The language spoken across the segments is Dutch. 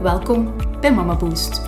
Welkom bij Mama Boost.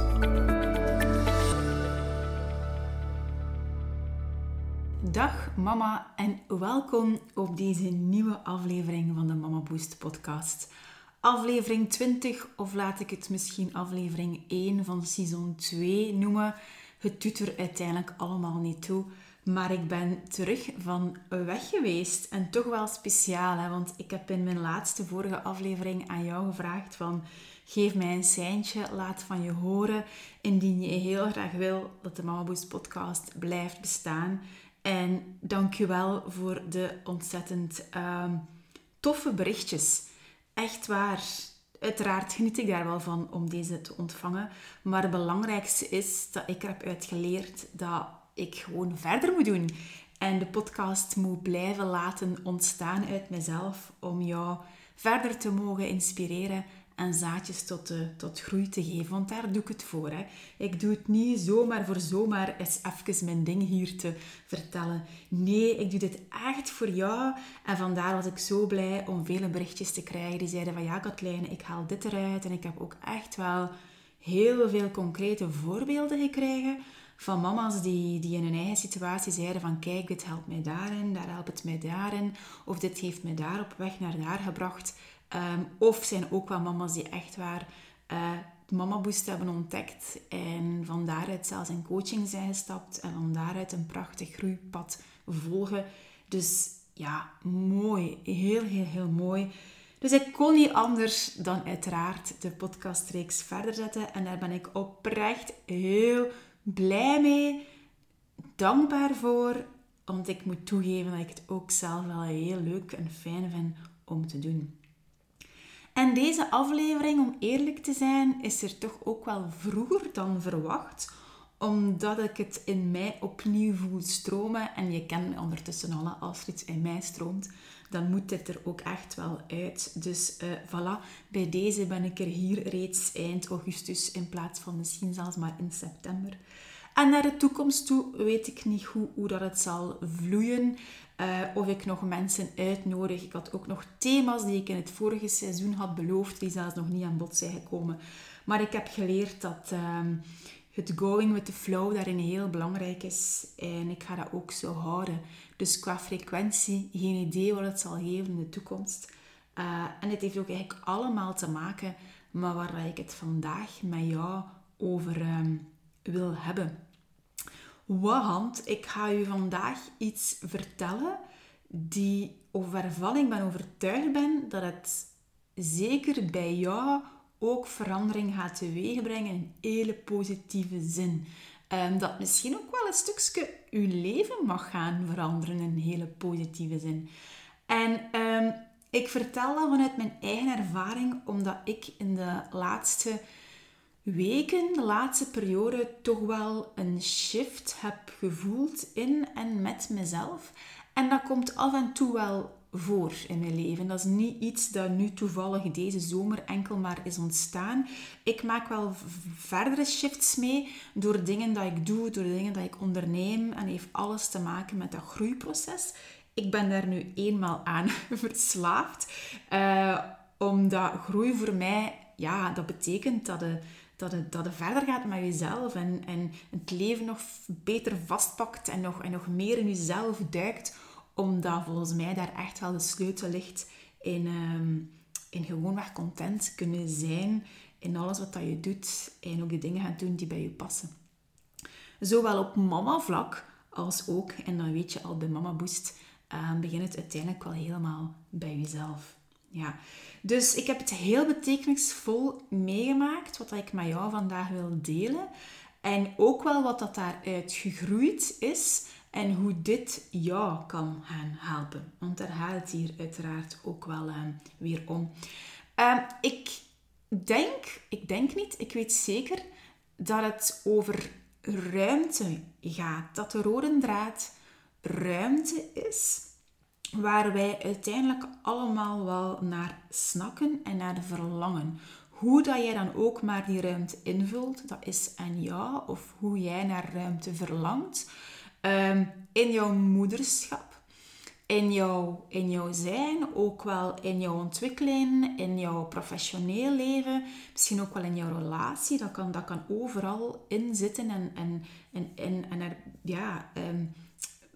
Dag mama en welkom op deze nieuwe aflevering van de Mama Boost podcast. Aflevering 20 of laat ik het misschien aflevering 1 van seizoen 2 noemen. Het doet er uiteindelijk allemaal niet toe. Maar ik ben terug van weg geweest. En toch wel speciaal, hè? want ik heb in mijn laatste vorige aflevering aan jou gevraagd van... Geef mij een seintje, laat van je horen. Indien je heel graag wil dat de Mama podcast blijft bestaan. En dank je wel voor de ontzettend ehm, toffe berichtjes. Echt waar. Uiteraard geniet ik daar wel van om deze te ontvangen. Maar het belangrijkste is dat ik heb uitgeleerd dat ik gewoon verder moet doen. En de podcast moet blijven laten ontstaan uit mezelf om jou verder te mogen inspireren en zaadjes tot, de, tot groei te geven. Want daar doe ik het voor. Hè. Ik doe het niet zomaar voor zomaar eens even mijn ding hier te vertellen. Nee, ik doe dit echt voor jou. En vandaar was ik zo blij om vele berichtjes te krijgen die zeiden van ja, Katlijn, ik haal dit eruit. En ik heb ook echt wel heel veel concrete voorbeelden gekregen van mama's die, die in hun eigen situatie zeiden van kijk, dit helpt mij daarin, daar helpt het mij daarin. Of dit heeft mij daar op weg naar daar gebracht. Ehm, of zijn ook wel mama's die echt waar uh, Mama Boost hebben ontdekt en van daaruit zelfs in coaching zijn gestapt en van daaruit een prachtig groeipad volgen. Dus ja, mooi. Heel, heel, heel mooi. Dus ik kon niet anders dan uiteraard de podcastreeks verder zetten. En daar ben ik oprecht heel blij mee, dankbaar voor. Want ik moet toegeven dat ik het ook zelf wel heel leuk en fijn vind om te doen. En deze aflevering, om eerlijk te zijn, is er toch ook wel vroeger dan verwacht omdat ik het in mij opnieuw voel stromen. En je kent ondertussen al, als er iets in mij stroomt, dan moet dit er ook echt wel uit. Dus uh, voilà, bij deze ben ik er hier reeds eind augustus in plaats van misschien zelfs maar in september. En naar de toekomst toe weet ik niet hoe dat het zal vloeien. Uh, of ik nog mensen uitnodig. Ik had ook nog thema's die ik in het vorige seizoen had beloofd, die zelfs nog niet aan bod zijn gekomen. Maar ik heb geleerd dat ehm, het going with the flow daarin heel belangrijk is. En ik ga dat ook zo houden. Dus qua frequentie, geen idee wat het zal geven in de toekomst. Uh, en het heeft ook eigenlijk allemaal te maken met waar ik het vandaag met jou over um, wil hebben. Want ik ga je vandaag iets vertellen die, of waarvan ik ben overtuigd ben dat het zeker bij jou ook verandering gaat teweegbrengen in hele positieve zin. Um, dat misschien ook wel een stukje je leven mag gaan veranderen in hele positieve zin. En um, ik vertel dat vanuit mijn eigen ervaring, omdat ik in de laatste weken, de laatste periode, toch wel een shift heb gevoeld in en met mezelf. En dat komt af en toe wel voor in mijn leven. Dat is niet iets dat nu toevallig deze zomer enkel maar is ontstaan. Ik maak wel verdere shifts mee door dingen dat ik doe, door dingen dat ik onderneem. En heeft alles te maken met dat groeiproces. Ik ben daar nu eenmaal aan verslaafd. Uh, omdat groei voor mij, ja, dat betekent dat de dat het, dat het verder gaat met jezelf en, en het leven nog beter vastpakt en nog, en nog meer in jezelf duikt, omdat volgens mij daar echt wel de sleutel ligt in, um, in gewoonweg content kunnen zijn in alles wat dat je doet en ook de dingen gaat doen die bij je passen. Zowel op mama-vlak als ook, en dan weet je al bij Mama Boost, uh, begint het uiteindelijk wel helemaal bij jezelf. Ja, dus ik heb het heel betekenisvol meegemaakt, wat ik met jou vandaag wil delen. En ook wel wat dat daaruit gegroeid is en hoe dit jou kan gaan helpen. Want daar gaat het hier uiteraard ook wel uh, weer om. Uh, ik denk, ik denk niet, ik weet zeker dat het over ruimte gaat. Dat de rode draad ruimte is waar wij uiteindelijk allemaal wel naar snakken en naar verlangen. Hoe dat jij dan ook maar die ruimte invult, dat is aan jou of hoe jij naar ruimte verlangt. Um, in jouw moederschap, in jouw, in jouw zijn, ook wel in jouw ontwikkeling, in jouw professioneel leven, misschien ook wel in jouw relatie. Dat kan, dat kan overal in zitten en, en, en, en, en er, ja, um,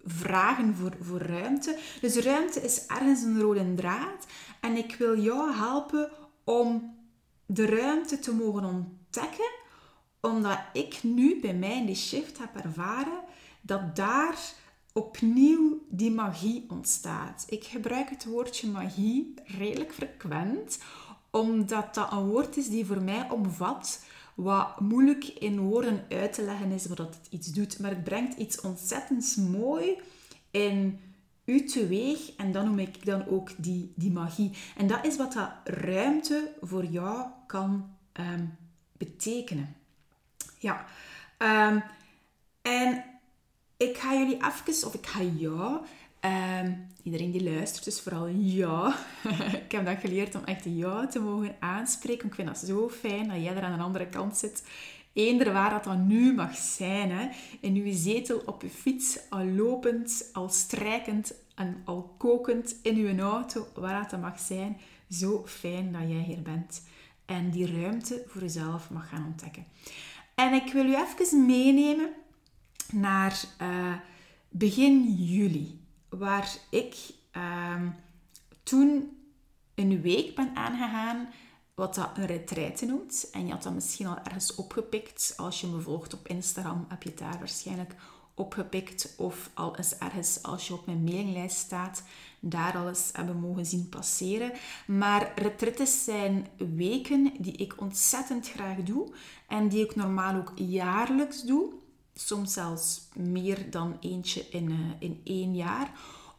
vragen voor, voor ruimte. Dus ruimte is ergens een rode draad. En ik wil jou helpen om de ruimte te mogen ontdekken, omdat ik nu bij mij die shift heb ervaren dat daar opnieuw die magie ontstaat. Ik gebruik het woordje magie redelijk frequent, omdat dat een woord is die voor mij omvat wat moeilijk in woorden uit te leggen is wat het iets doet. Maar het brengt iets ontzettend mooi in u teweeg en dan noem ik dan ook die, die magie. En dat is wat dat ruimte voor jou kan ehm, betekenen. Ja, um, en ik ga jullie even, of ik ga jou, ehm, iedereen die luistert, dus vooral ja. ik heb dat geleerd om echt jou te mogen aanspreken. Ik vind dat zo fijn dat jij er aan de andere kant zit. Eender waar dat dan nu mag zijn. Hè. In uw zetel, op uw fiets, al lopend, al strijkend en al kokend in uw auto, waar dat mag zijn. Zo fijn dat jij hier bent. En die ruimte voor jezelf mag gaan ontdekken. En ik wil u even meenemen naar uh, begin juli, waar ik uh, toen een week ben aangegaan wat dat een retraite noemt. En je had dat misschien al ergens opgepikt. Als je me volgt op Instagram, heb je het daar waarschijnlijk opgepikt. Of al eens ergens, als je op mijn mailinglijst staat, daar al eens hebben mogen zien passeren. Maar retraites zijn weken die ik ontzettend graag doe. En die ik normaal ook jaarlijks doe soms zelfs meer dan eentje in, uh, in één jaar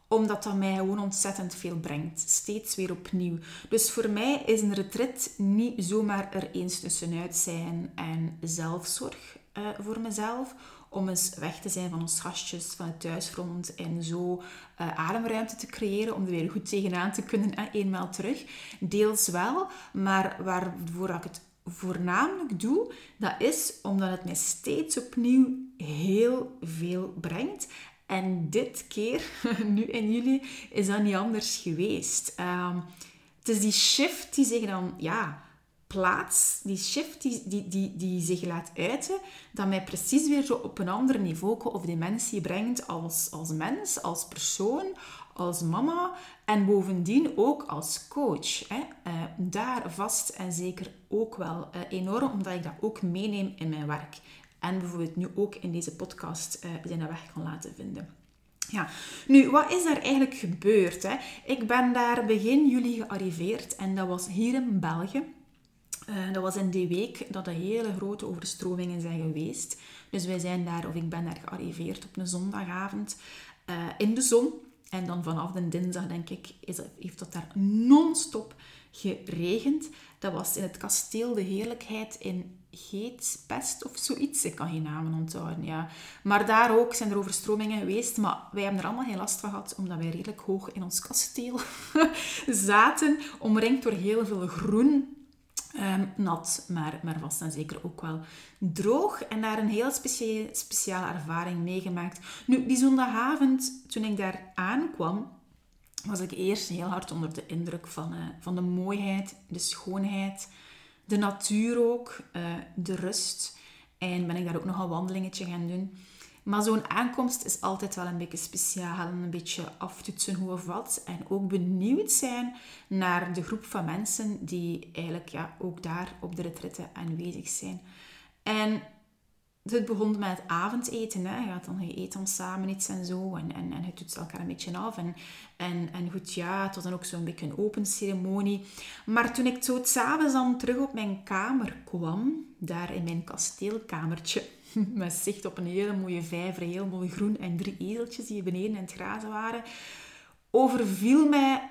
omdat dat mij gewoon ontzettend veel brengt. Steeds weer opnieuw. Dus voor mij is een retreat niet zomaar er eens tussenuit zijn en zelfzorg uh, voor mezelf. Om eens weg te zijn van ons gastjes, van het thuisfront en zo uh, ademruimte te creëren om er weer goed tegenaan te kunnen, uh, eenmaal terug. Deels wel, maar waarvoor ik het voornamelijk doe, dat is omdat het mij steeds opnieuw heel veel brengt. En dit keer, nu in juli, is dat niet anders geweest. Um, het is die shift die zich dan, ja, plaats, die shift die, die, die, die zich laat uiten, dat mij precies weer zo op een ander niveau of dimensie brengt als, als mens, als persoon, als mama en bovendien ook als coach. Hè. Uh, daar vast en zeker ook wel uh, enorm, omdat ik dat ook meeneem in mijn werk. En bijvoorbeeld nu ook in deze podcast uh, zijn weg kan laten vinden. Ja, nu, wat is daar eigenlijk gebeurd? Hè? Ik ben daar begin juli gearriveerd en dat was hier in België. dat was in die week dat er hele grote overstromingen zijn geweest. Dus wij zijn daar, of ik ben daar gearriveerd op een zondagavond in de zon. En dan vanaf de dinsdag, denk ik, is, heeft dat daar non-stop geregend. Dat was in het kasteel De Heerlijkheid in Geetspest of zoiets. Ik kan geen namen onthouden, ja. Maar daar ook zijn er overstromingen geweest. Maar wij hebben er allemaal geen last van gehad, omdat wij redelijk hoog in ons kasteel zaten. Omringd door heel veel groen. Um, nat, maar, maar vast en zeker ook wel droog. En daar een heel speciale, ervaring meegemaakt. Nu, die zondagavond, toen ik daar aankwam, was ik eerst heel hard onder de indruk van, uh, van de mooiheid, de schoonheid, de natuur ook, uh, de rust. En ben ik daar ook nog een wandelingetje gaan doen. Maar zo'n aankomst is altijd wel een beetje speciaal. Een beetje aftoetsen hoe of wat. En ook benieuwd zijn naar de groep van mensen die eigenlijk ja, ook daar op de retrette aanwezig zijn. En het begon met het avondeten. Hè. Je gaat dan je eet dan samen iets en zo. En, en, en je doet elkaar een beetje af. En, en, en goed, ja, het was dan ook zo'n beetje een open ceremonie. Maar toen ik zo s'avonds dan terug op mijn kamer kwam, daar in mijn kasteelkamertje, met zicht op een hele mooie vijver, heel mooi groen en drie ezeltjes die beneden in het grazen waren, overviel mij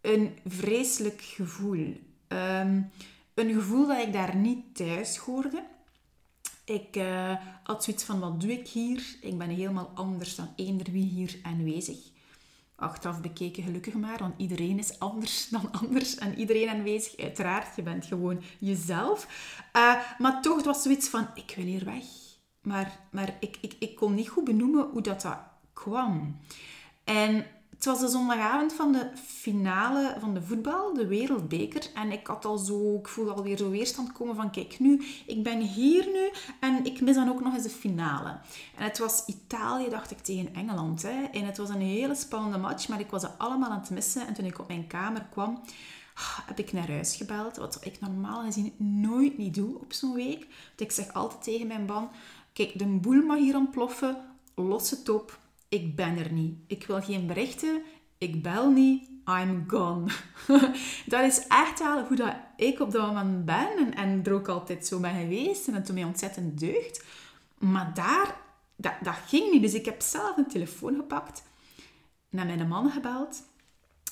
een vreselijk gevoel. Um, Een gevoel dat ik daar niet thuis hoorde. Ik uh, had zoiets van, wat doe ik hier? Ik ben helemaal anders dan eender wie hier aanwezig. Achteraf bekeken gelukkig maar, want iedereen is anders dan anders en iedereen aanwezig. Uiteraard, je bent gewoon jezelf. Uh, maar toch, het was zoiets van, ik wil hier weg. Maar, maar ik, ik, ik kon niet goed benoemen hoe dat, dat kwam. En het was de zondagavond van de finale van de voetbal, de Wereldbeker. En ik had al zo, ik voelde alweer zo weerstand komen van, kijk nu, ik ben hier nu en ik mis dan ook nog eens de finale. En het was Italië, dacht ik, tegen Engeland. Hè. En het was een hele spannende match, maar ik was het allemaal aan het missen. En toen ik op mijn kamer kwam, ah, heb ik naar huis gebeld. Wat ik normaal gezien nooit niet doe op zo'n week. Want ik zeg altijd tegen mijn man, kijk, de boel mag hier ontploffen, los het op ik ben er niet. Ik wil geen berichten. Ik bel niet. I'm gone. dat is echt wel hoe dat ik op dat moment ben. En, en er ook altijd zo ben geweest. En het doet mij ontzettend deugd. Maar daar, dat, dat ging niet. Dus ik heb zelf een telefoon gepakt. Naar mijn man gebeld.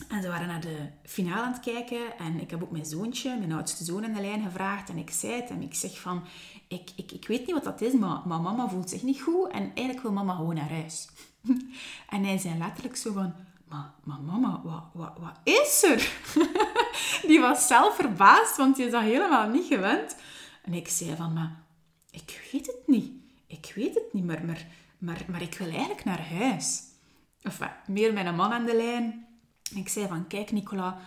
En ze waren naar de finale aan het kijken. En ik heb ook mijn zoontje, mijn oudste zoon, in de lijn gevraagd. En ik zei het. En ik zeg van... Ik, ik, ik weet niet wat dat is, maar, maar mama voelt zich niet goed. En eigenlijk wil mama gewoon naar huis. En hij zei letterlijk zo van... Maar, maar mama, wat, wat, wat is er? Die was zelf verbaasd, want die is dat helemaal niet gewend. En ik zei van... Maar ik weet het niet. Ik weet het niet, maar, maar, maar, maar ik wil eigenlijk naar huis. Of meer mijn man aan de lijn. Ik zei van... Kijk, Nicola...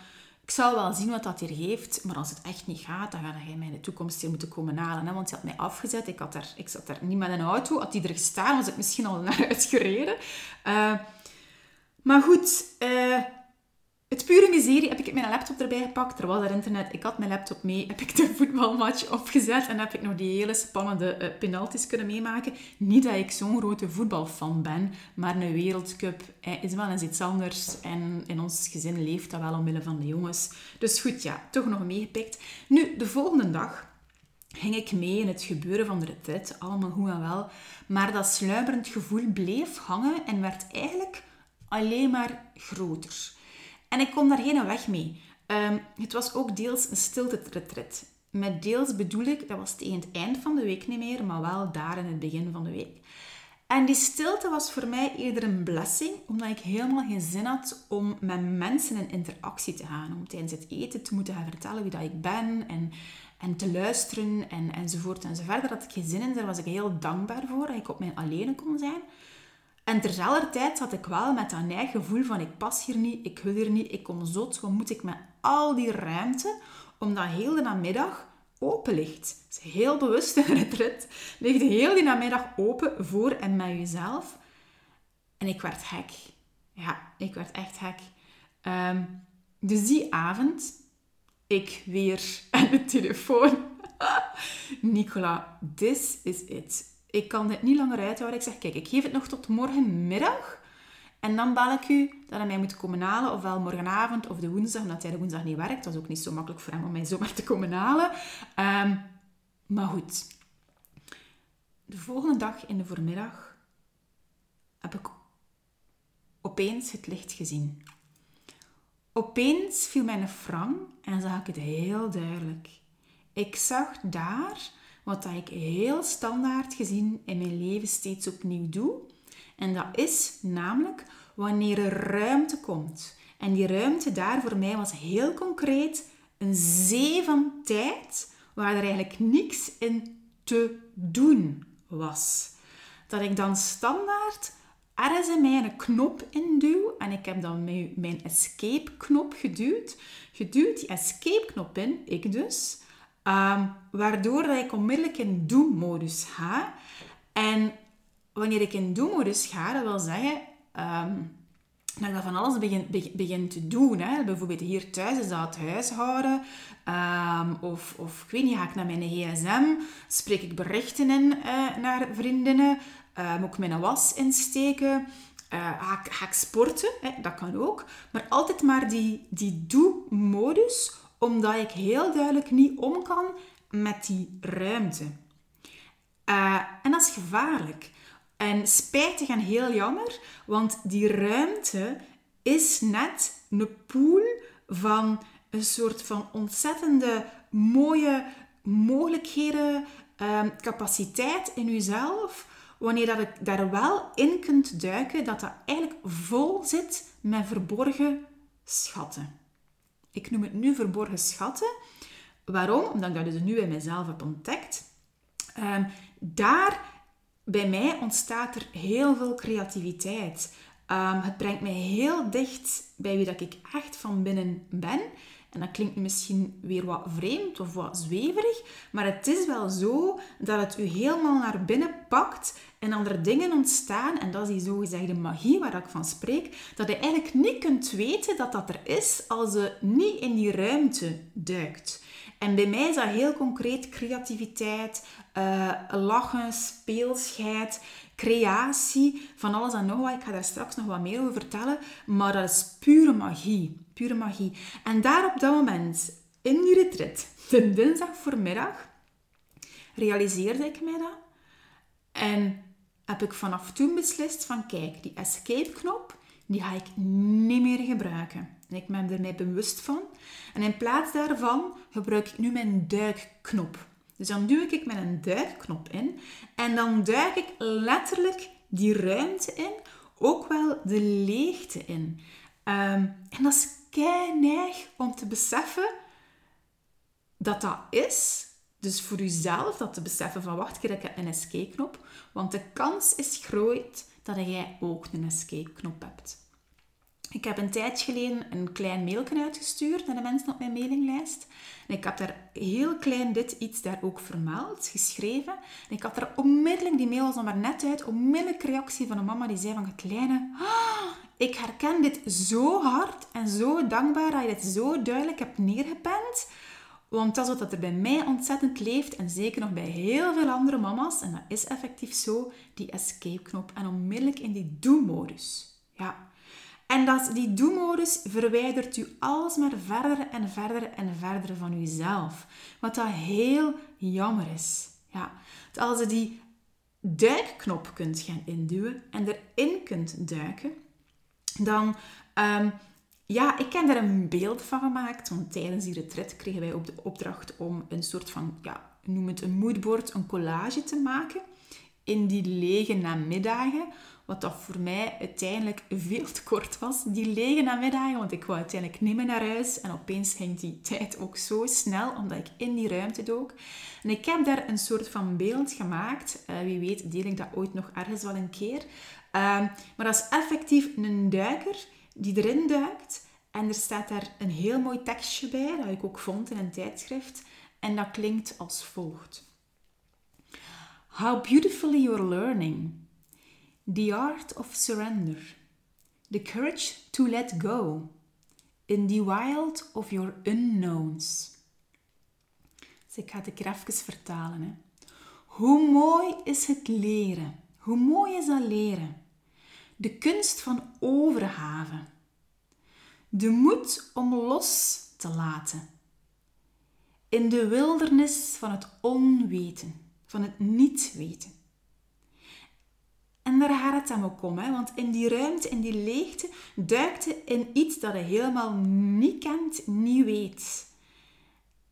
Ik zal wel zien wat dat hier geeft, maar als het echt niet gaat, dan ga hij mij in de toekomst hier moeten komen halen. Hè? Want hij had mij afgezet, ik, had daar, ik zat daar niet met een auto. Had hij er gestaan, was ik misschien al naar huis gereden. Uh, maar goed, uh, het pure miserie heb ik mijn laptop erbij gepakt. Er was er internet, ik had mijn laptop mee. Heb ik de voetbalmatch opgezet en heb ik nog die hele spannende uh, penalties kunnen meemaken. Niet dat ik zo'n grote voetbalfan ben, maar een wereldcup eh, is wel eens iets anders. En in ons gezin leeft dat wel omwille van de jongens. Dus goed, ja, toch nog meegepikt. Nu, de volgende dag ging ik mee in het gebeuren van de retreat. Allemaal goed en wel. Maar dat sluimerend gevoel bleef hangen en werd eigenlijk alleen maar groter. En ik kon daar geen weg mee. Um, het was ook deels een stilte-retret. Met deels bedoel ik, dat was tegen het eind van de week niet meer, maar wel daar in het begin van de week. En die stilte was voor mij eerder een blessing, omdat ik helemaal geen zin had om met mensen in interactie te gaan. Om tijdens het eten te moeten gaan vertellen wie dat ik ben en, en te luisteren en, enzovoort enzovoort. Daar had ik geen zin in, daar was ik heel dankbaar voor dat ik op mijn alleen kon zijn. En terzelfde tijd zat ik wel met dat eigen gevoel van ik pas hier niet, ik wil hier niet, ik kom zot. Wat moet ik met al die ruimte, omdat heel de namiddag open ligt. Is heel bewust een retret. Ligt heel die namiddag open voor en met jezelf. En ik werd gek. Ja, ik werd echt gek. Um, dus die avond, ik weer aan de telefoon. Nicola, this is it ik kan dit niet langer uithouden. Ik zeg, kijk, ik geef het nog tot morgenmiddag. En dan bel ik u dat hij mij moet komen halen. Ofwel morgenavond of de woensdag, omdat hij de woensdag niet werkt. Dat was ook niet zo makkelijk voor hem om mij zomaar te komen halen. Um, maar goed. De volgende dag in de voormiddag heb ik opeens het licht gezien. Opeens viel mijn frang en zag ik het heel duidelijk. Ik zag daar wat dat ik heel standaard gezien in mijn leven steeds opnieuw doe. En dat is namelijk wanneer er ruimte komt. En die ruimte daar voor mij was heel concreet een zee van tijd waar er eigenlijk niks in te doen was. Dat ik dan standaard ergens in mij een knop induw en ik heb dan mijn escape knop geduwd. Geduwd die escape knop in, ik dus. Um, waardoor dat ik onmiddellijk in do-modus ga. En wanneer ik in do-modus ga, dat wil zeggen um, dat ik van alles begin, te doen. Hè. Bijvoorbeeld hier thuis is dat het huishouden. Um, of, of ik weet niet, ga ik naar mijn gsm, spreek ik berichten in uh, naar vriendinnen, uh, moet ik mijn was insteken. Uh, ga, ik, ga ik sporten, hè? dat kan ook. Maar altijd maar die, die do-modus omdat ik heel duidelijk niet om kan met die ruimte. Uh, en dat is gevaarlijk. En spijtig en heel jammer, want die ruimte is net een pool van een soort van ontzettende mooie mogelijkheden, ehm, capaciteit in jezelf. Wanneer dat ik daar wel in kunt duiken, dat dat eigenlijk vol zit met verborgen schatten. Ik noem het nu verborgen schatten. Waarom? Omdat ik dat dus nu bij mezelf heb ontdekt. Um, daar bij mij ontstaat er heel veel creativiteit. Um, het brengt mij heel dicht bij wie dat ik echt van binnen ben. En dat klinkt misschien weer wat vreemd of wat zweverig, maar het is wel zo dat het u helemaal naar binnen pakt en andere dingen ontstaan. En dat is die zogezegde magie waar ik van spreek, dat je eigenlijk niet kunt weten dat dat er is als je niet in die ruimte duikt. En bij mij is dat heel concreet creativiteit, uh, lachen, speelschheid, creatie, van alles en nog wat. Ik ga daar straks nog wat meer over vertellen, maar dat is pure magie. Pure magie. En daar op dat moment, in die retreat, de dinsdag voormiddag, realiseerde ik mij dat. En heb ik vanaf toen beslist van, kijk, die escape-knop, die ga ik niet meer gebruiken. En ik ben er mij bewust van. En in plaats daarvan gebruik ik nu mijn duikknop. Dus dan duw ik met een duikknop in en dan duik ik letterlijk die ruimte in, ook wel de leegte in. Ehm, en dat is neig om te beseffen dat dat is. Dus voor jezelf dat te beseffen van wacht, ik heb een escape-knop. Want de kans is groot dat jij ook een escape-knop hebt. Ik heb een tijd geleden een klein mailje uitgestuurd naar de mensen op mijn mailinglijst. En ik heb daar heel klein dit iets daar ook vermeld, geschreven. En ik had er onmiddellijk, die mail was nog maar net uit, onmiddellijk reactie van een mama die zei van, kleine, ah, ik herken dit zo hard en zo dankbaar dat je dit zo duidelijk hebt neergepend. Want dat is wat er bij mij ontzettend leeft en zeker nog bij heel veel andere mama's. En dat is effectief zo, die escape-knop. En onmiddellijk in die do-modus. Ja, en dat, die do-modus verwijdert u alsmaar verder en verder en verder van uzelf. Wat dat heel jammer is. Ja. Als je die duikknop kunt gaan induwen en erin kunt duiken, dan... Um, ja, ik heb daar een beeld van gemaakt, want tijdens die retreat kregen wij op de opdracht om een soort van, ja, noem het een moodboard, een collage te maken in die lege namiddagen wat dat voor mij uiteindelijk veel te kort was. Die lege namiddagen, want ik wou uiteindelijk niet meer naar huis. En opeens ging die tijd ook zo snel, omdat ik in die ruimte dook. En ik heb daar een soort van beeld gemaakt. Uh, wie weet deel ik dat ooit nog ergens wel een keer. Uh, maar dat is effectief een duiker die erin duikt. En er staat daar een heel mooi tekstje bij, dat ik ook vond in een tijdschrift. En dat klinkt als volgt. How beautifully you're learning. The art of surrender. The courage to let go. In the wild of your unknowns. Dus ik ga het even vertalen. Hè. Hoe mooi is het leren? Hoe mooi is dat leren? De kunst van overgave. De moed om los te laten. In de wildernis van het onweten, van het niet weten. En daar gaat het dan ook om, want in die ruimte, in die leegte, duikt je in iets dat je helemaal niet kent, niet weet.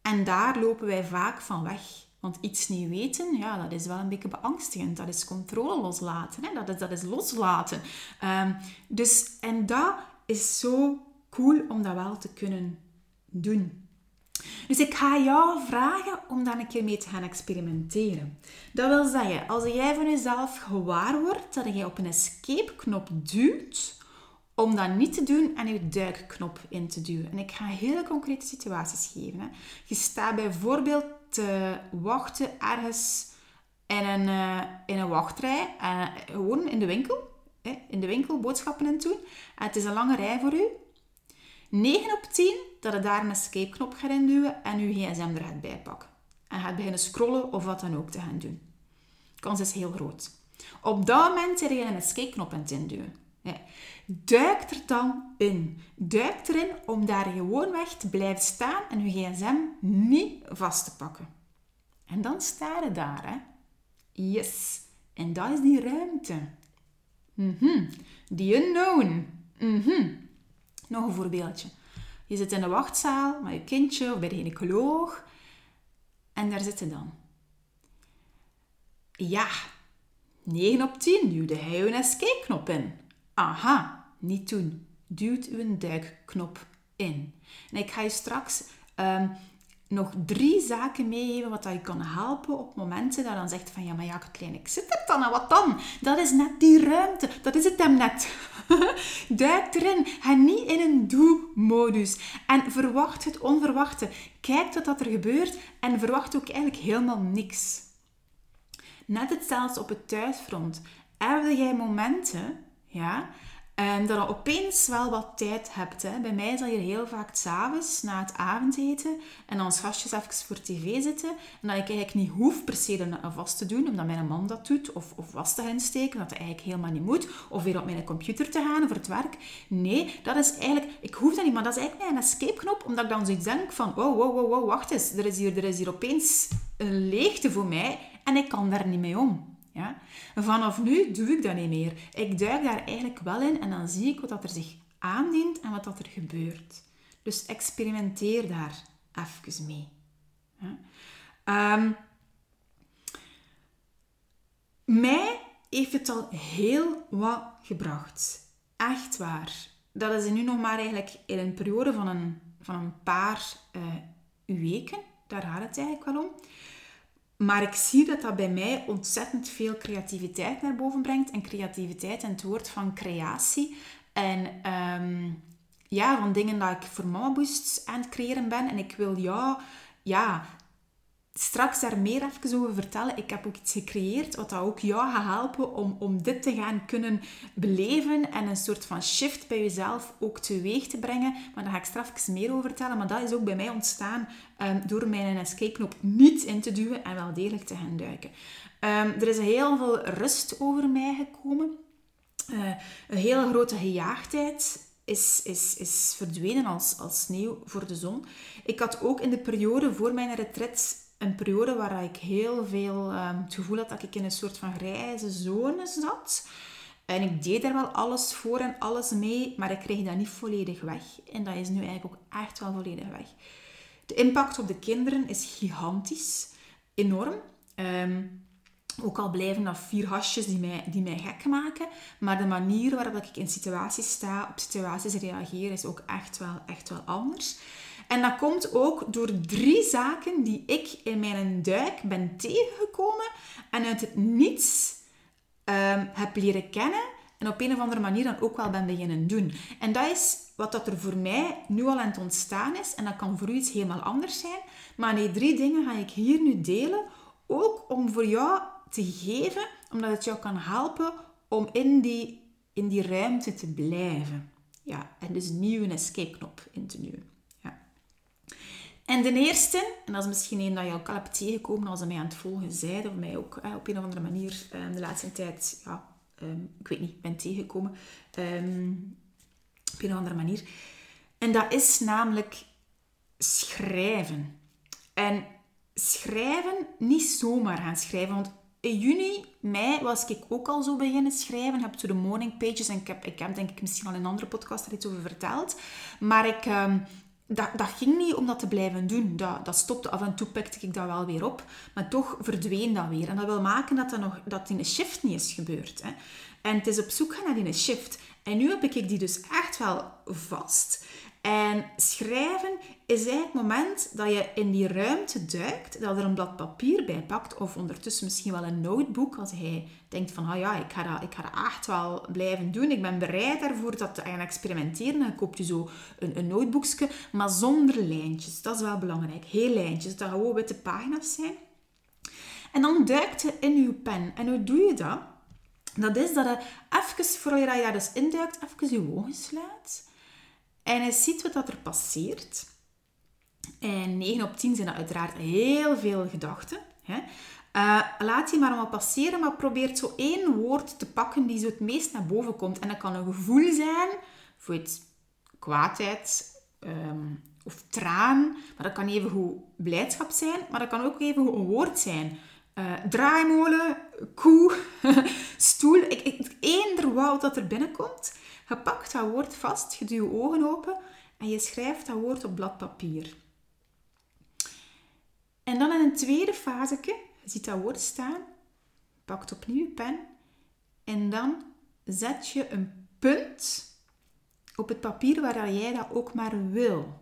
En daar lopen wij vaak van weg. Want iets niet weten, ja, dat is wel een beetje beangstigend. Dat is controle loslaten. Hè? Dat, is, dat is loslaten. Um, dus, en dat is zo cool om dat wel te kunnen doen. Dus ik ga jou vragen om daar een keer mee te gaan experimenteren. Dat wil zeggen, als jij van jezelf gewaar wordt dat je op een escape-knop duwt, om dat niet te doen en je duikknop in te duwen. En ik ga hele concrete situaties geven. Hè. Je staat bijvoorbeeld te wachten ergens in een, uh, in een wachtrij, uh, gewoon in de winkel. Hè, in de winkel boodschappen in doen. En het is een lange rij voor u. 9 op 10 dat je daar een escape-knop gaat induwen en je gsm er gaat bijpakken. En gaat beginnen scrollen of wat dan ook te gaan doen. De kans is heel groot. Op dat moment zit je een escape-knop aan het induwen. Duik er dan in. Duik erin om daar gewoon weg te blijven staan en je gsm niet vast te pakken. En dan sta je daar, hè. Yes. En dat is die ruimte. Mm Die unknown. Mm nog een voorbeeldje. Je zit in een wachtzaal met je kindje of bij de gynaecoloog En daar zit dan. Ja, 9 op 10 duwde hij een escape-knop in. Aha, niet doen. Duwt uw duikknop in. En ik ga je straks ehm, nog drie zaken meegeven wat dat je kan helpen op momenten dat je dan zegt van ja, maar ja, Katrijn, ik zit er dan en wat dan? Dat is net die ruimte. Dat is het hem net. Duik erin. Ga niet in een doe-modus. En verwacht het onverwachte. Kijk wat er gebeurt en verwacht ook eigenlijk helemaal niks. Net hetzelfde op het thuisfront. Heb jij momenten ja, en dat je opeens wel wat tijd hebt. Hè. Bij mij zal je heel vaak s'avonds na het avondeten en dan gastjes even voor tv zitten. En dat ik eigenlijk niet hoef per se een vast te doen, omdat mijn man dat doet. Of, of was te gaan steken, dat dat eigenlijk helemaal niet moet. Of weer op mijn computer te gaan voor het werk. Nee, dat is eigenlijk... Ik hoef dat niet, maar dat is eigenlijk mijn escape-knop. Omdat ik dan zoiets denk van... Wow, wow, wow, wow, wacht eens. Er is, hier, er is hier opeens een leegte voor mij. En ik kan daar niet mee om. Ja? Vanaf nu doe ik dat niet meer. Ik duik daar eigenlijk wel in en dan zie ik wat dat er zich aandient en wat dat er gebeurt. Dus experimenteer daar even mee. Ja? Um, mij heeft het al heel wat gebracht. Echt waar. Dat is nu nog maar eigenlijk in een periode van een, van een paar uh, weken. Daar gaat het eigenlijk wel om. Maar ik zie dat dat bij mij ontzettend veel creativiteit naar boven brengt. En creativiteit en het woord van creatie. En um, ja, van dingen dat ik voor Mama Boost aan het creëren ben. En ik wil jou ja, straks daar meer even over vertellen. Ik heb ook iets gecreëerd wat dat ook jou gaat helpen om, om dit te gaan kunnen beleven en een soort van shift bij jezelf ook teweeg te brengen. Maar daar ga ik straks meer over vertellen. Maar dat is ook bij mij ontstaan um, door mijn escape-knop niet in te duwen en wel degelijk te gaan duiken. Um, er is heel veel rust over mij gekomen. Uh, een hele grote gejaagdheid is, is, is verdwenen als, als sneeuw voor de zon. Ik had ook in de periode voor mijn retreat een periode waar ik heel veel um, het gevoel had dat ik in een soort van grijze zone zat. En ik deed er wel alles voor en alles mee, maar ik kreeg dat niet volledig weg. En dat is nu eigenlijk ook echt wel volledig weg. De impact op de kinderen is gigantisch, enorm. Um, ook al blijven dat vier hasjes die mij, die mij gek maken, maar de manier waarop ik in situaties sta, op situaties reageer, is ook echt wel, echt wel anders. En dat komt ook door drie zaken die ik in mijn duik ben tegengekomen en uit het niets um, heb leren kennen en op een of andere manier dan ook wel ben beginnen doen. En dat is wat dat er voor mij nu al aan het ontstaan is. En dat kan voor u iets helemaal anders zijn. Maar die drie dingen ga ik hier nu delen. Ook om voor jou te geven, omdat het jou kan helpen om in die, in die ruimte te blijven. Ja, en dus nieuw een escape-knop in te duwen. En de eerste, en dat is misschien een dat je ook al hebt tegengekomen als ze mij aan het volgen zijn, of mij ook op een of andere manier um, de laatste tijd, ja, um, ik weet niet, ben tegengekomen. Um, op een of andere manier. En dat is namelijk schrijven. En schrijven, niet zomaar gaan schrijven. Want in juni, mei was ik ook al zo beginnen schrijven. Ik heb de morning pages en ik heb, ik heb denk ik misschien al in een andere podcast er iets over verteld. Maar ik, dat, dat ging niet om dat te blijven doen. Dat, dat stopte. Af en toe pikte ik dat wel weer op. Maar toch verdween dat weer. En dat wil maken dat, dat, nog, dat in een shift niet is gebeurd. Hè. En het is op zoek gaan naar die shift. En nu heb ik die dus echt wel vast. En schrijven is eigenlijk het moment dat je in die ruimte duikt, dat er een blad papier bij pakt, of ondertussen misschien wel een notebook, als hij denkt van, oh ja, ik ga, dat, ik ga dat echt wel blijven doen. Ik ben bereid daarvoor dat te gaan experimenteren. Dan koopt je zo een, een notebookje, maar zonder lijntjes. Dat is wel belangrijk. Heel lijntjes, dat gewoon witte pagina's zijn. En dan duikt je in je pen. En hoe doe je dat? Dat is dat je even, voor je daar dus induikt, even je ogen sluit. En je ziet wat er passeert. En 9 op 10 zijn dat uiteraard heel veel gedachten. Hè? Uh, laat die maar allemaal passeren, maar probeer zo één woord te pakken die zo het meest naar boven komt. En dat kan een gevoel zijn, voor het kwaadheid um, of traan, maar dat kan even goed blijdschap zijn, maar dat kan ook even een woord zijn. Uh, draaimolen, koe, stoel, ik, ik, eender wat dat er binnenkomt. Je pakt dat woord vast, je doet je ogen open en je schrijft dat woord op blad papier. En dan in een tweede fase, je ziet dat woord staan, pakt opnieuw je pen en dan zet je een punt op het papier waar jij dat ook maar wil.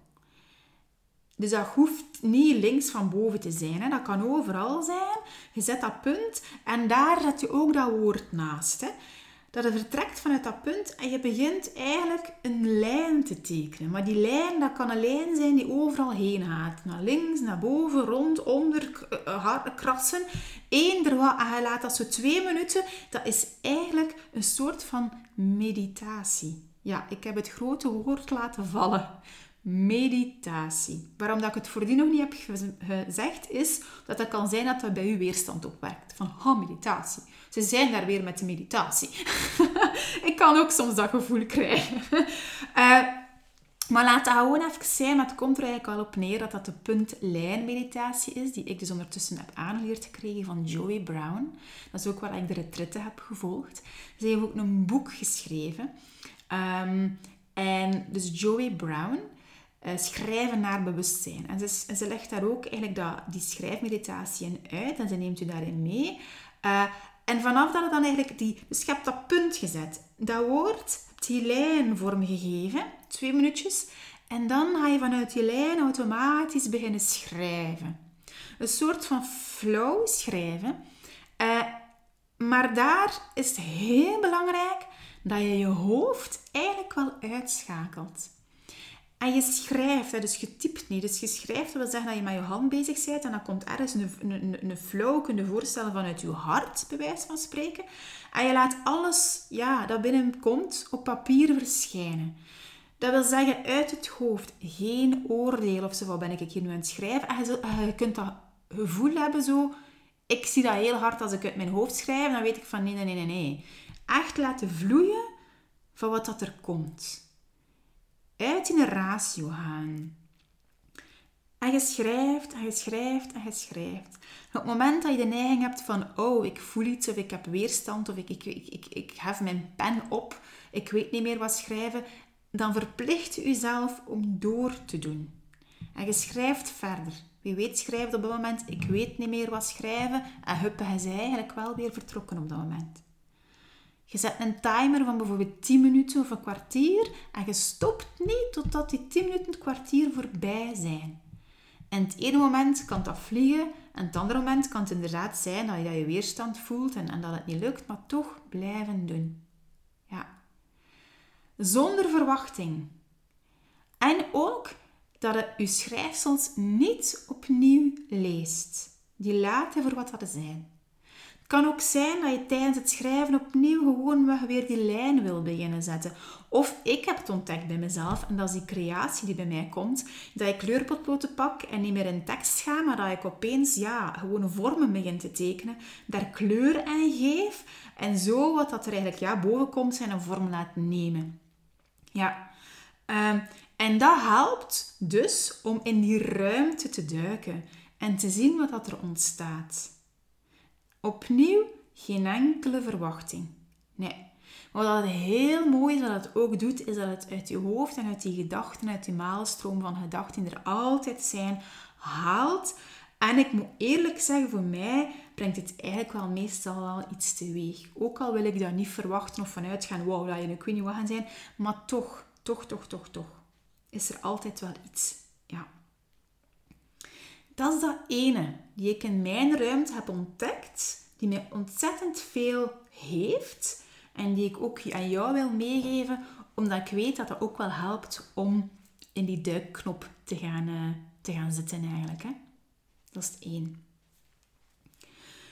Dus dat hoeft niet links van boven te zijn. Hè. Dat kan overal zijn. Je zet dat punt en daar zet je ook dat woord naast. Hè. Dat het vertrekt vanuit dat punt en je begint eigenlijk een lijn te tekenen. Maar die lijn, dat kan een lijn zijn die overal heen gaat. Naar links, naar boven, rond, onder, eh, krassen. Eender wat. En je laat dat zo twee minuten. Dat is eigenlijk een soort van meditatie. Ja, ik heb het grote woord laten vallen meditatie. Waarom dat ik het voordien nog niet heb gezegd, is dat het kan zijn dat dat bij u weerstand opwerkt. Van, oh, meditatie. Ze zijn daar weer met de meditatie. ik kan ook soms dat gevoel krijgen. uh, maar laat dat gewoon even zijn, maar het komt er eigenlijk wel op neer dat dat de punt-lijn-meditatie is, die ik dus ondertussen heb aangeleerd gekregen van Joey Brown. Dat is ook waar ik de retrette heb gevolgd. Ze heeft ook een boek geschreven. Um, en dus Joey Brown, uh, schrijven naar bewustzijn. En ze, ze legt daar ook eigenlijk dat, die schrijfmeditatie in uit en ze neemt u daarin mee. Uh, en vanaf dat het dan eigenlijk die... Dus je hebt dat punt gezet. Dat woord, hebt die lijn vormgegeven, twee minuutjes. En dan ga je vanuit die lijn automatisch beginnen schrijven. Een soort van flow schrijven. Uh, maar daar is het heel belangrijk dat je je hoofd eigenlijk wel uitschakelt. En je schrijft, dus je typt niet. Dus je schrijft, dat wil zeggen dat je met je hand bezig bent en dan komt ergens een, een, een flow, kun je voorstellen vanuit je hart, bij wijze van spreken. En je laat alles ja, dat binnenkomt op papier verschijnen. Dat wil zeggen, uit het hoofd, geen oordeel of zo, wat ben ik hier nu aan het schrijven. En je, je kunt dat gevoel hebben zo, ik zie dat heel hard als ik uit mijn hoofd schrijf, dan weet ik van nee, nee, nee, nee. Echt laten vloeien van wat dat er komt uit in een ratio gaan. En je schrijft en je schrijft en je schrijft. op het moment dat je de neiging hebt van, oh, ik voel iets of ik heb weerstand of ik, ik, ik, ik, ik hef mijn pen op, ik weet niet meer wat schrijven, dan verplicht je jezelf om door te doen. En je schrijft verder. Wie weet schrijft op dat moment, ik weet niet meer wat schrijven. En huppe, hij is eigenlijk wel weer vertrokken op dat moment. Je zet een timer van bijvoorbeeld 10 minuten of een kwartier en je stopt niet totdat die 10 minuten, een kwartier voorbij zijn. En het ene moment kan dat vliegen en het andere moment kan het inderdaad zijn dat je, je weerstand voelt en, en dat het niet lukt, maar toch blijven doen. Ja. Zonder verwachting. En ook dat je je schrijfsels niet opnieuw leest. Die laten voor wat dat zijn kan ook zijn dat je tijdens het schrijven opnieuw gewoon weer die lijn wil beginnen zetten. Of ik heb het ontdekt bij mezelf, en dat is die creatie die bij mij komt, dat ik kleurpotloden pak en niet meer in tekst ga, maar dat ik opeens ja, gewoon vormen begin te tekenen, daar kleur aan geef en zo wat dat er eigenlijk ja, boven komt zijn een vorm laat nemen. Ja, um, en dat helpt dus om in die ruimte te duiken en te zien wat dat er ontstaat. Opnieuw geen enkele verwachting. Nee. Wat heel mooi is, wat het ook doet, is dat het uit je hoofd en uit die gedachten, uit die maalstroom van gedachten die er altijd zijn, haalt. En ik moet eerlijk zeggen, voor mij brengt het eigenlijk wel meestal wel iets teweeg. Ook al wil ik daar niet verwachten of vanuit gaan, wauw, dat je een weet niet wat gaan zijn. Maar toch, toch, toch, toch, toch, is er altijd wel iets. Ja. Dat is dat ene die ik in mijn ruimte heb ontdekt, die mij ontzettend veel heeft en die ik ook aan jou wil meegeven, omdat ik weet dat dat ook wel helpt om in die duikknop te gaan, uh, te gaan zitten eigenlijk. Hè? Dat is één.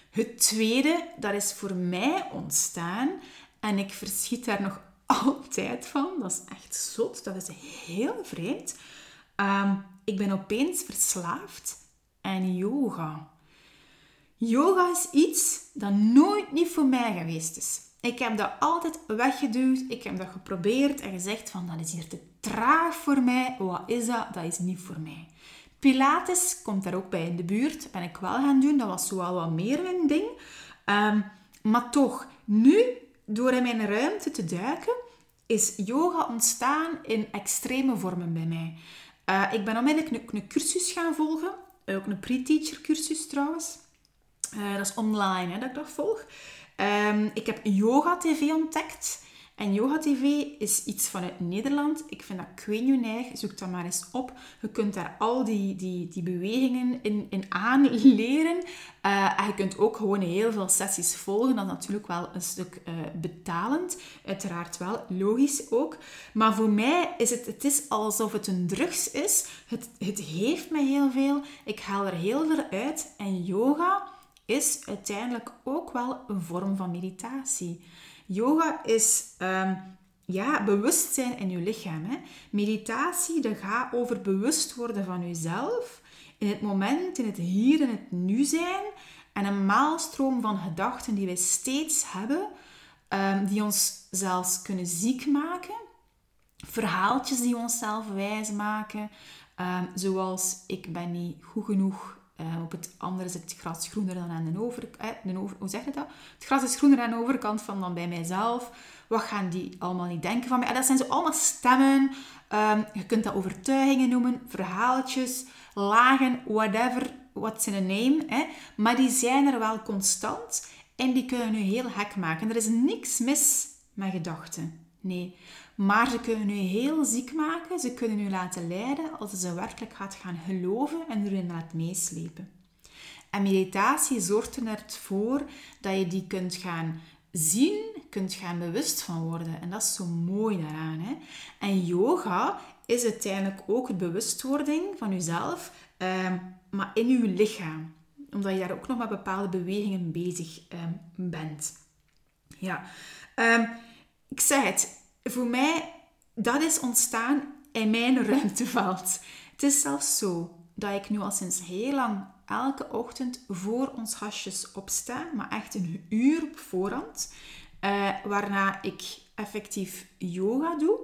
Het tweede, dat is voor mij ontstaan en ik verschiet daar nog altijd van. Dat is echt zot, dat is heel vreemd. Um, ik ben opeens verslaafd en yoga. Yoga is iets dat nooit niet voor mij geweest is. Ik heb dat altijd weggeduwd. Ik heb dat geprobeerd en gezegd van dat is hier te traag voor mij. Wat is dat? Dat is niet voor mij. Pilates komt daar ook bij in de buurt. Ben ik wel gaan doen. Dat was zoal wat meer mijn ding. Um, maar toch, nu, door in mijn ruimte te duiken, is yoga ontstaan in extreme vormen bij mij. Uh, ik ben onmiddellijk een, een cursus gaan volgen ook een pre-teacher cursus trouwens. dat is online hè, dat ik dat volg. Ehm, ik heb Yoga TV ontdekt. En Yoga TV is iets vanuit Nederland. Ik vind dat kweenjuneig. Zoek dat maar eens op. Je kunt daar al die, die, die bewegingen in, in aanleren. Uh, en je kunt ook gewoon heel veel sessies volgen. Dat is natuurlijk wel een stuk uh, betalend. Uiteraard wel, logisch ook. Maar voor mij is het, het is alsof het een drugs is. Het, het heeft mij heel veel. Ik haal er heel veel uit. En yoga is uiteindelijk ook wel een vorm van meditatie. Yoga is um, ja, bewustzijn in je lichaam. Hè. Meditatie dat gaat over bewust worden van jezelf. In het moment, in het hier en het nu zijn. En een maalstroom van gedachten die wij steeds hebben. Um, die ons zelfs kunnen ziek maken. Verhaaltjes die onszelf wijs maken. Um, zoals ik ben niet goed genoeg uh, op het andere zit het gras groener dan aan de overkant. Eh, over, hoe zeg je dat? Het gras is groener aan de overkant van dan bij mijzelf. Wat gaan die allemaal niet denken van mij? En dat zijn zo allemaal stemmen. Um, je kunt dat overtuigingen noemen, verhaaltjes, lagen, whatever, what's in a name. Maar die zijn er wel constant en die kunnen je heel hek maken. Er is niks mis met gedachten. Nee. Maar ze kunnen u heel ziek maken, ze kunnen u laten lijden als ze werkelijk gaat gaan geloven en erin laat meeslepen. En meditatie zorgt ervoor dat je die kunt gaan zien, kunt gaan bewust van worden. En dat is zo mooi daaraan. Hè? En yoga is uiteindelijk ook het bewustwording van jezelf, ehm, maar in je lichaam. Omdat je daar ook nog met bepaalde bewegingen bezig ehm, bent. Ja, ehm, ik zeg het, voor mij, dat is ontstaan in mijn ruimteveld. Het is zelfs zo dat ik nu al sinds heel lang elke ochtend voor ons hasjes opsta, maar echt een uur op voorhand, uh, waarna ik effectief yoga doe,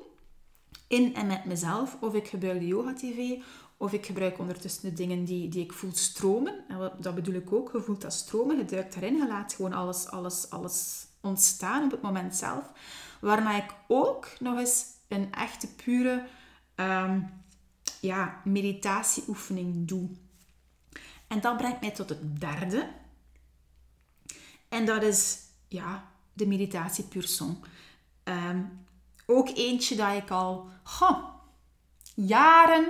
in en met mezelf, of ik gebruik de yoga-tv, of ik gebruik ondertussen de dingen die, die ik voel stromen. En dat bedoel ik ook, je voelt dat stromen, je duikt erin, je laat gewoon alles, alles, alles ontstaan op het moment zelf. Waarna ik ook nog eens een echte pure um, ja, meditatieoefening doe. En dat brengt mij tot het derde. En dat is ja, de meditatie pur. Ehm, ook eentje dat ik al jaren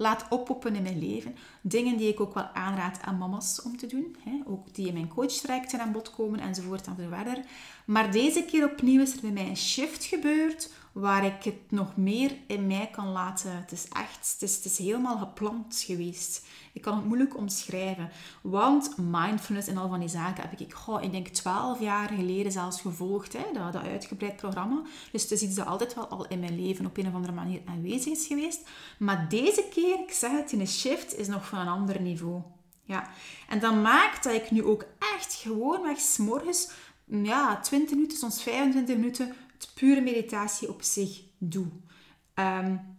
laat oppoppen in mijn leven. Dingen die ik ook wel aanraad aan mama's om te doen. Hè? Ook die in mijn coachtrajecten aan bod komen enzovoort en. Maar deze keer opnieuw is er bij mij een shift gebeurd waar ik het nog meer in mij kan laten. Het is echt, het is, het is helemaal gepland geweest. Ik kan het moeilijk omschrijven. Want mindfulness en al van die zaken heb ik, goh, ik denk twaalf jaar geleden zelfs gevolgd, hè, dat, dat uitgebreid programma. Dus het is iets dat altijd wel al in mijn leven op een of andere manier aanwezig is geweest. Maar deze keer, ik zeg het, in een shift is nog van een ander niveau. Ja. En dat maakt dat ik nu ook echt gewoon weg s'morgens ja, 20 minuten, soms 25 minuten pure meditatie op zich doe. Um,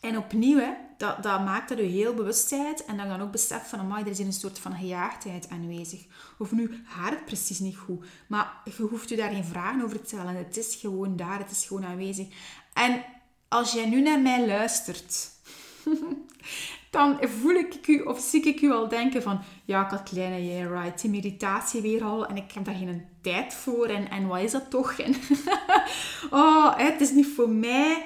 en opnieuw, dat, dat maakt dat je heel bewust bent en dat dan ook beseft van, amai, er is een soort van gejaagdheid aanwezig. Of nu haar het precies niet goed, maar je hoeft je daar geen vragen over te stellen. Het is gewoon daar, het is gewoon aanwezig. En als jij nu naar mij luistert, dan voel ik u of zie ik u al denken van, ja Katlijne, jij yeah, right, die meditatie weer al en ik heb daar geen tijd voor en, en wat is dat toch? En oh, het is niet voor mij.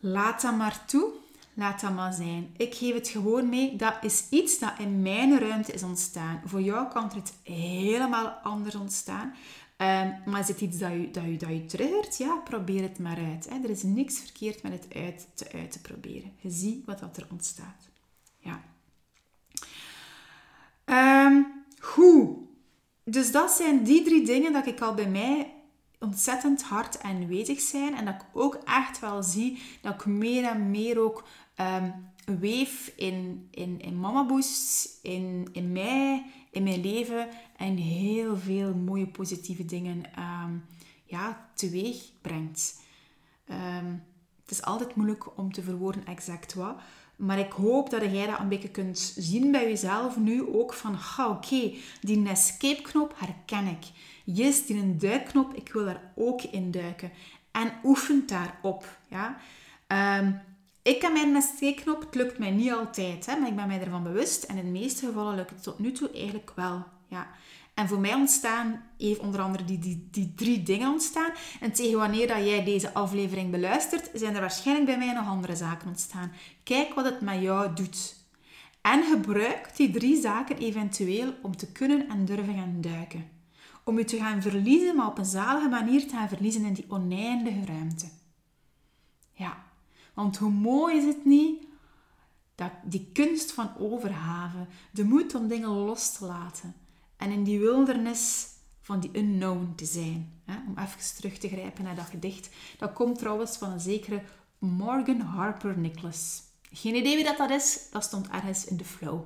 Laat dat maar toe. Laat dat maar zijn. Ik geef het gewoon mee. Dat is iets dat in mijn ruimte is ontstaan. Voor jou kan het helemaal anders ontstaan. Um, maar is het iets dat je, dat, je, dat je triggert? Ja, probeer het maar uit. Hè. Er is niks verkeerd met het uit te, uit te proberen. Je ziet wat dat er ontstaat. Ja. Um, goed. Dus dat zijn die drie dingen dat ik al bij mij ontzettend hard aanwezig zijn. En dat ik ook echt wel zie dat ik meer en meer ook um, weef in, in, in Mama Boost, in, in mij, in mijn leven. En heel veel mooie positieve dingen um, ja, teweeg brengt. Um, het is altijd moeilijk om te verwoorden exact wat. Maar ik hoop dat jij dat een beetje kunt zien bij jezelf nu ook van, oké, okay, die escape-knop herken ik. Yes, die een duikknop, ik wil daar ook in duiken. En oefent daarop. Ja? Um, ik heb mijn escape-knop. Het lukt mij niet altijd, hè, maar ik ben mij ervan bewust. En in de meeste gevallen lukt het tot nu toe eigenlijk wel. Ja. En voor mij ontstaan, heeft onder andere die, die, die drie dingen ontstaan. En tegen wanneer dat jij deze aflevering beluistert, zijn er waarschijnlijk bij mij nog andere zaken ontstaan. Kijk wat het met jou doet. En gebruik die drie zaken eventueel om te kunnen en durven gaan duiken. Om je te gaan verliezen, maar op een zalige manier te gaan verliezen in die oneindige ruimte. Want hoe mooi is het niet dat die kunst van overhaven, de moed om dingen los te laten en in die wildernis van die unknown te zijn. Hè? Om even terug te grijpen naar dat gedicht. Dat komt trouwens van een zekere Morgan Harper Nicholas. Geen idee wie dat, dat is, dat stond ergens in de flow.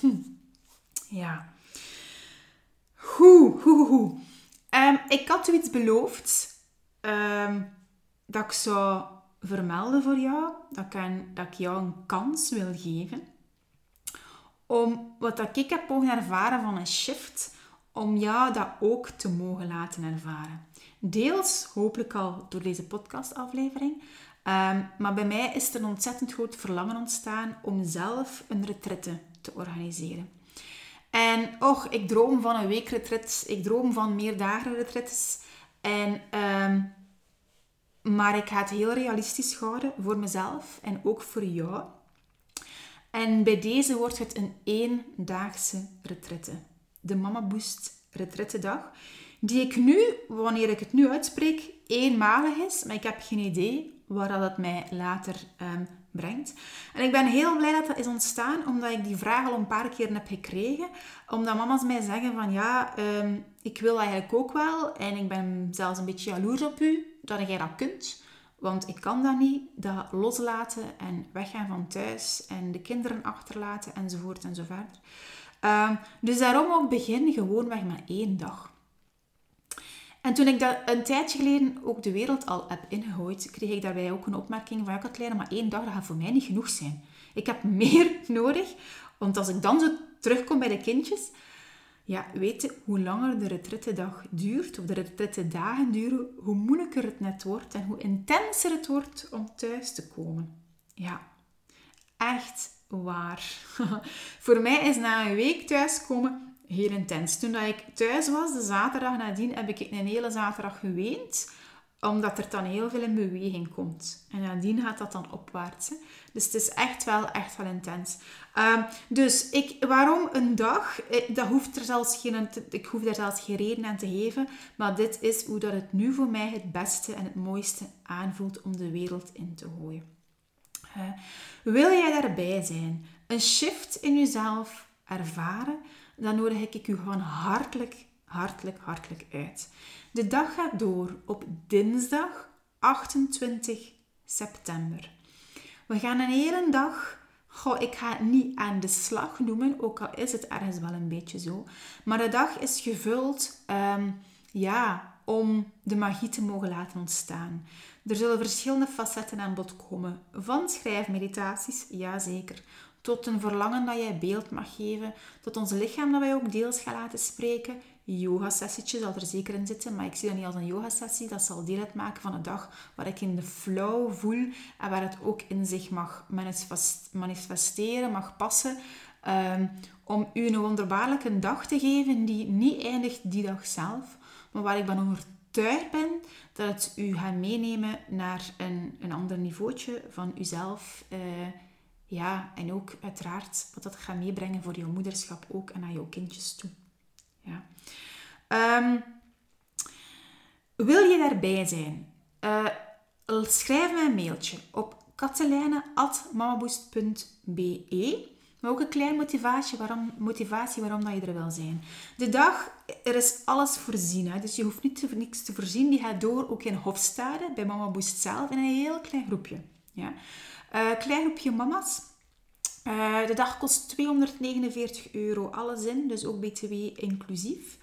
ja. Hoe, hoe, hoe. Um, ik had u iets beloofd um, dat ik zou vermelden voor jou. Dat ik, dat ik jou een kans wil geven. Om wat dat ik heb mogen ervaren van een shift, om jou dat ook te mogen laten ervaren. Deels hopelijk al door deze podcastaflevering, Um, maar bij mij is er een ontzettend groot verlangen ontstaan om zelf een retraite te organiseren. En och, ik droom van een weekretret, ik droom van meerdagen retretes. En, um, maar ik ga het heel realistisch houden voor mezelf en ook voor jou. En bij deze wordt het een eendaagse retraite. De Mama Boost retrettedag. Die ik nu, wanneer ik het nu uitspreek, eenmalig is. Maar ik heb geen idee waar dat het mij later um, brengt. En ik ben heel blij dat dat is ontstaan, omdat ik die vraag al een paar keer heb gekregen. Omdat mama's mij zeggen van ja, um, ik wil eigenlijk ook wel. En ik ben zelfs een beetje jaloers op u, dat jij dat kunt. Want ik kan dat niet, dat loslaten en weggaan van thuis en de kinderen achterlaten enzovoort enzovoort. Um, dus daarom ook begin gewoon weg met één dag. En toen ik dat een tijdje geleden ook de wereld al heb ingegooid, kreeg ik daarbij ook een opmerking van, ja leren, maar één dag, dat gaat voor mij niet genoeg zijn. Ik heb meer nodig, want als ik dan zo terugkom bij de kindjes, ja, weten hoe langer de retrettedag duurt, of de retrette dagen duren, hoe moeilijker het net wordt en hoe intenser het wordt om thuis te komen. Ja, echt waar. Voor mij is na een week thuiskomen heel intens. Toen dat ik thuis was, de zaterdag nadien, heb ik een hele zaterdag geweend omdat er dan heel veel in beweging komt. En nadien gaat dat dan opwaarts. Dus het is echt wel, echt wel intens. Um, dus ik, waarom een dag? Eh, dat hoeft er zelfs geen, ik hoef daar zelfs geen reden aan te geven. Maar dit is hoe dat het nu voor mij het beste en het mooiste aanvoelt om de wereld in te gooien. Wil jij daarbij zijn? Een shift in jezelf ervaren? dan nodig ik u gewoon hartelijk, hartelijk, hartelijk uit. De dag gaat door op dinsdag 28 september. We gaan een hele dag Goh, ik ga het niet aan de slag noemen, ook al is het ergens wel een beetje zo. Maar de dag is gevuld um, ja, om de magie te mogen laten ontstaan. Er zullen verschillende facetten aan bod komen. Van schrijfmeditaties, ja zeker, tot een verlangen dat jij beeld mag geven, tot ons lichaam dat wij ook deels gaan laten spreken. Yoga-sessietje zal er zeker in zitten, maar ik zie dat niet als een yoga-sessie. Dat zal deel uitmaken van een dag waar ik in de flow voel en waar het ook in zich mag manifesteren, mag passen. Um, om u een wonderbaarlijke dag te geven die niet eindigt die dag zelf, maar waar ik van overtuigd ben dat het u gaat meenemen naar een, een ander niveautje van uzelf. Uh, ja, en ook uiteraard wat dat gaat meebrengen voor jouw moederschap ook en naar jouw kindjes toe. Ja. Um, wil je daarbij zijn? Uh, schrijf me een mailtje op katelijne.mamaboost.be maar ook een kleine motivatie waarom, motivatie waarom dat je er wil zijn. De dag, er is alles voorzien. Hè? Dus je hoeft niet te, niks te voorzien. Die gaat door ook in Hofstade, bij Mama Boost zelf, in een heel klein groepje. Ja. Uh, klein groepje mama's. Uh, de dag kost 249 euro, alles in, dus ook BTW inclusief.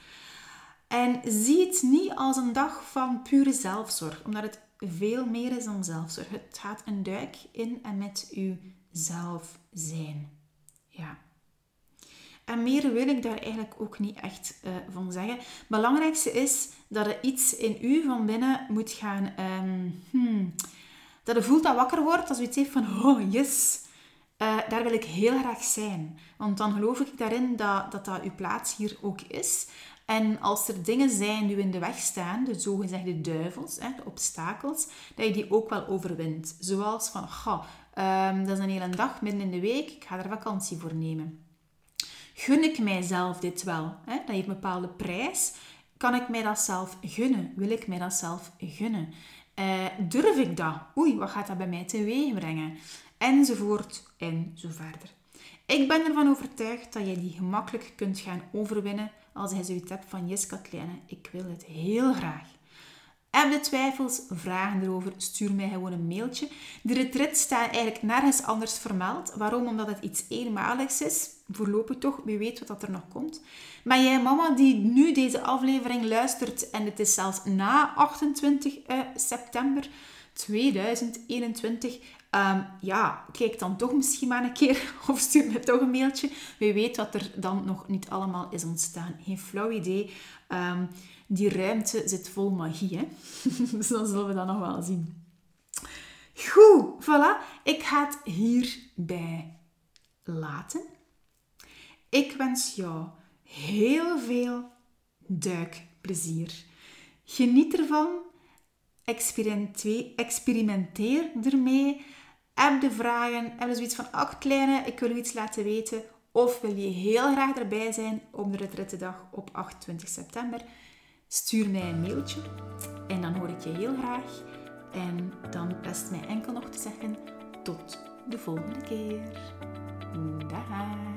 En zie het niet als een dag van pure zelfzorg, omdat het veel meer is dan zelfzorg. Het gaat een duik in en met uw zelf zijn. Ja. En meer wil ik daar eigenlijk ook niet echt uh, van zeggen. Het belangrijkste is dat er iets in u van binnen moet gaan um, hmm, Dat je voelt dat wakker wordt, als je iets heeft van, oh yes, uh, daar wil ik heel graag zijn. Want dan geloof ik daarin dat dat, dat uw plaats hier ook is. En als er dingen zijn die in de weg staan, de zogezegde duivels, hè, de obstakels, dat je die ook wel overwint. Zoals van, ga, um, dat is een hele dag midden in de week, ik ga er vakantie voor nemen. Gun ik mijzelf dit wel? Hè? Dat heeft een bepaalde prijs. Kan ik mij dat zelf gunnen? Wil ik mij dat zelf gunnen? Uh, durf ik dat? Oei, wat gaat dat bij mij teweeg brengen? Enzovoort en zo verder. Ik ben ervan overtuigd dat je die gemakkelijk kunt gaan overwinnen als je zoiets hebt van yes Katlijne, ik wil het heel graag. Heb je twijfels, vragen erover, stuur mij gewoon een mailtje. De retreat staat eigenlijk nergens anders vermeld. Waarom? Omdat het iets eenmaligs is. Voorlopig toch, wie weet wat dat er nog komt. Maar jij mama die nu deze aflevering luistert en het is zelfs na 28 eh, september 2021, Um, ja, kijk dan toch misschien maar een keer of stuur me toch een mailtje. Wie weet wat er dan nog niet allemaal is ontstaan. Geen flauw idee. Um, die ruimte zit vol magie, hè? dus dan zullen we dat nog wel zien. Goed, voilà. Ik ga het hierbij laten. Ik wens jou heel veel duikplezier. Geniet ervan. Experimenteer ermee. Heb de vragen, heb je zoiets van, ach kleine, ik wil u iets laten weten. Of wil je heel graag erbij zijn op de retrettedag op 28 september? Stuur mij een mailtje en dan hoor ik je heel graag. En dan rest mij enkel nog te zeggen tot de volgende keer. Dag!